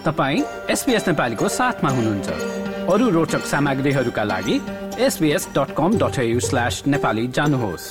तपाईँ एसपिएस नेपालीको साथमा हुनुहुन्छ। अरू रोचक सामग्रीहरूका लागि SBS dot com dot slash Nepali जानुहोस्।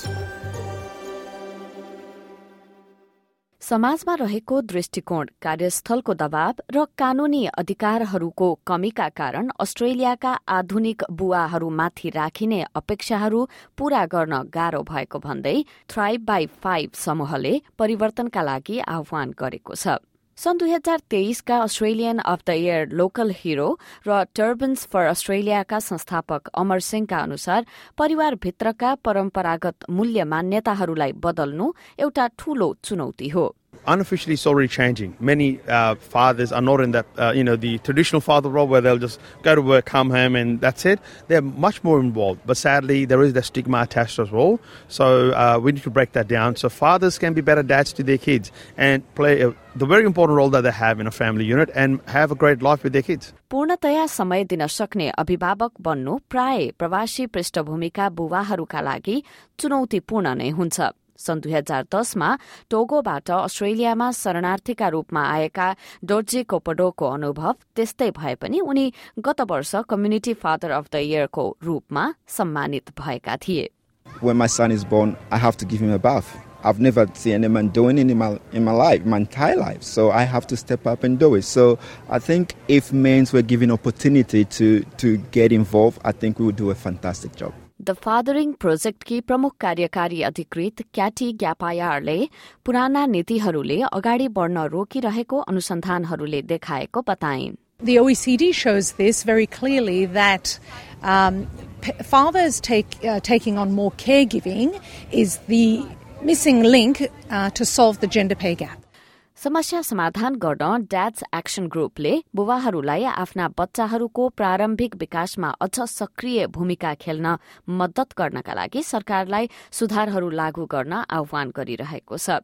समाजमा रहेको दृष्टिकोण कार्यस्थलको दबाव र कानूनी अधिकारहरूको कमीका कारण अस्ट्रेलियाका आधुनिक बुवाहरूमाथि राखिने अपेक्षाहरू पूरा गर्न गाह्रो भएको भन्दै थ्राइभ बाई फाइभ समूहले परिवर्तनका लागि आह्वान गरेको छ। सन् दुई हजार तेइसका Australian of the year local hero र टर्बन्स फर अस्ट्रेलियाका संस्थापक अमर सिंहका अनुसार परिवारभित्रका परम्परागत मूल्य मान्यताहरूलाई बदल्नु एउटा ठूलो चुनौती हो। unofficially it's already changing. Many uh, fathers are not in that, uh, you know, the traditional father role where they'll just go to work, come home, and that's it. They're much more involved. But sadly, there is that stigma attached as well. So uh, we need to break that down. So fathers can be better dads to their kids and play a, the very important role that they have in a family unit and have a great life with their kids. पूर्णतया समय दिन सक्ने अभिभावक बन्नु प्राय प्रवासी पृष्ठभूमिका बुवाहरूका लागि चुनौतीपूर्ण नै हुन्छ सन् दुई हजार दसमा टोगोबाट अस्ट्रेलियामा शरणार्थीका रूपमा आएका डोर्जे कोपडोको अनुभव त्यस्तै भए पनि उनी गत वर्ष कम्युनिटी फादर अफ द इयरको रूपमा सम्मानित भएका थिए When my son is born, I have to give him a bath. I've never seen any man doing it in my, in my life, my entire life. So I have to step up and do it. So I think if men were given opportunity to, to get involved, I think we would do a fantastic job. The fathering प्रोजेक्टकी प्रमुख कार्यकारी अधिकृत क्याटी ग्यापायारले पुराना नीतिहरूले अगाडि बढ्न रोकिरहेको अनुसन्धानहरूले देखाएको बताइन् The OECD shows this very clearly that um, fathers take, uh, taking on more caregiving is the missing link uh, to solve the gender pay gap. समस्या समाधान गर्न ड्याड्स एक्सन ग्रुपले बुवाहरूलाई आफ्ना बच्चाहरूको प्रारम्भिक विकासमा अझ सक्रिय भूमिका खेल्न मद्दत गर्नका लागि सरकारलाई सुधारहरू लागू गर्न आह्वान गरिरहेको छ।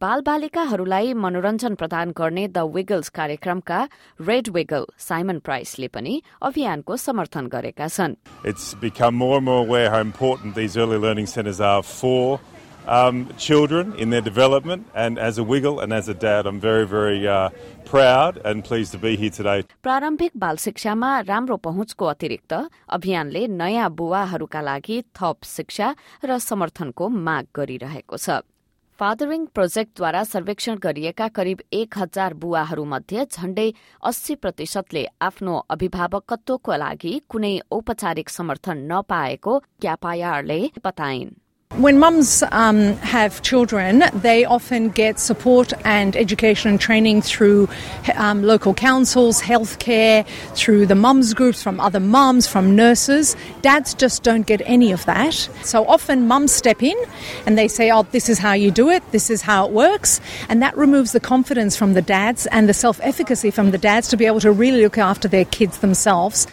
बालबालिकाहरूलाई मनोरञ्जन प्रदान गर्ने द विगल्स कार्यक्रमका रेड विगल साइमन प्राइसले पनि अभियानको समर्थन गरेका छन् It's become more and more aware how important these early learning centres are for um, children in their development. And as a Wiggle and as a dad, I'm very, very uh, proud and pleased to be here today. प्रारम्भिक बाल शिक्षामा राम्रो पहुँचको अतिरिक्त अभियानले नयाँ बुवाहरूका लागि थप शिक्षा र समर्थनको माग गरिरहेको छ फादरिङ प्रोजेक्टद्वारा सर्वेक्षण गरिएका करिब एक हजार बुवाहरूमध्ये झण्डै अस्सी प्रतिशतले आफ्नो अभिभावकत्वको लागि कुनै औपचारिक समर्थन नपाएको क्यापायारले बताइन्। When mums um, have children, they often get support and education and training through um, local councils, healthcare, through the mums groups, from other mums, from nurses. Dads just don't get any of that. So often mums step in and they say, oh, this is how you do it, this is how it works. And that removes the confidence from the dads and the self efficacy from the dads to be able to really look after their kids themselves.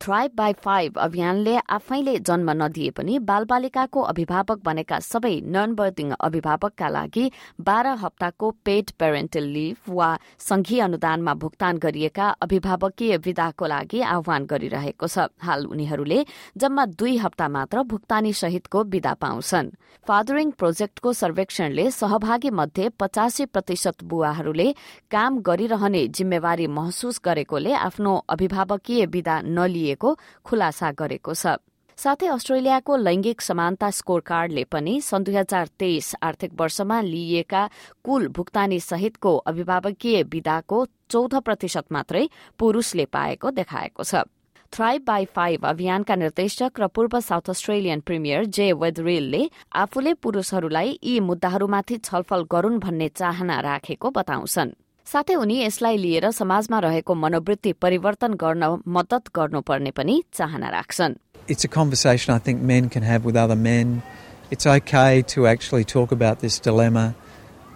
Thrive by five अभियानले आफैले जन्म नदिए पनि बालबालिकाको अभिभावक बनेका सबै non बर्दिङ अभिभावकका लागि बाह्र हप्ताको पेड पेरेन्टल लिभ वा संघीय अनुदानमा भुक्तान गरिएका अभिभावकीय विदाको लागि आह्वान गरिरहेको छ। हाल उनीहरूले जम्मा दुई हप्ता मात्र भुक्तानी सहितको विदा पाउँछन्। फादरिङ प्रोजेक्टको सर्वेक्षणले सहभागी मध्ये पचासी प्रतिशत बुवाहरूले काम गरिरहने जिम्मेवारी महसुस गरेकोले आफ्नो अभिभावकीय विदा नलिए। गरिएको खुलासा गरेको छ। साथै अस्ट्रेलियाको लैंगिक समानता स्कोर कार्डले पनि सन् दुई हजार तेइस आर्थिक वर्षमा लिइएका कुल भुक्तानी सहितको अभिभावकीय विदाको चौध प्रतिशत मात्रै पुरूषले पाएको देखाएको छ। थ्राइभ बाई फाइभ अभियानका निर्देशक र पूर्व साउथ अस्ट्रेलियन प्रिमियर जे वेदरिलले आफूले पुरूषहरूलाई यी मुद्दाहरूमाथि छलफल गरून् भन्ने चाहना राखेको बताउँछन्। साथै उनी यसलाई लिएर समाजमा रहेको मनोवृत्ति परिवर्तन गर्न मद्दत गर्नुपर्ने पनि चाहना राख्छन् It's a conversation I think men can have with other men. It's okay to actually talk about this dilemma.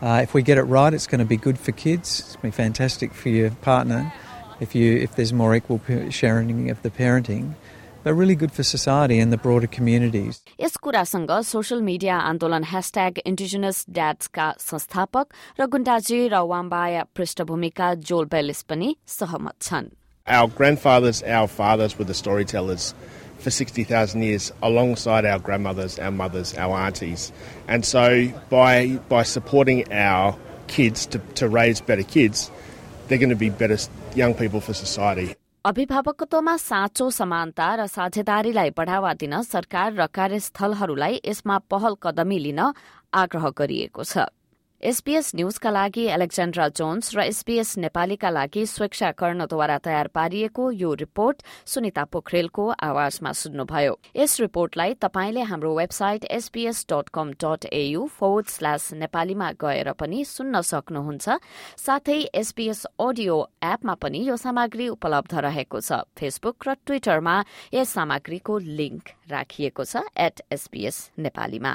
Uh, if we get it right, it's going to be good for kids. It's going to be fantastic for your partner if you if there's more equal sharing of the parenting. but really good for society and the broader communities. यस कुरासँग social media आन्दोलन hashtag indigenous ड्याड्सका संस्थापक र गुण्डाजी र वाम्बाया पृष्ठभूमिका जोल बेलिस पनि सहमत छन् Our grandfathers, our fathers were the storytellers for 60,000 years alongside our grandmothers, our mothers, our aunties. And so by, by supporting our kids to, to raise better kids, they're going to be better young people for society. अभिभावकत्वमा साँचो समानता र साझेदारीलाई बढ़ावा दिन सरकार र कार्यस्थलहरूलाई यसमा पहल कदमी लिन आग्रह गरिएको छ। एसपीएस न्यूजका लागि एलेक्जेन्ड्रा जोन्स र एसपीएस नेपालीका लागि स्वेच्छा कर्णद्वारा तयार पारिएको यो रिपोर्ट सुनिता पोखरेलको आवाजमा सुन्नुभयो। यस रिपोर्टलाई तपाईँले हाम्रो website SPS dot com dot AU forward slash नेपालीमा गएर पनि सुन्न सक्नुहुन्छ। साथै एसपीएस अडियो एपमा पनि यो सामग्री उपलब्ध रहेको छ। फेसबुक र ट्विटरमा यस सामग्रीको लिंक राखिएको छ एट एसपीएस नेपालीमा।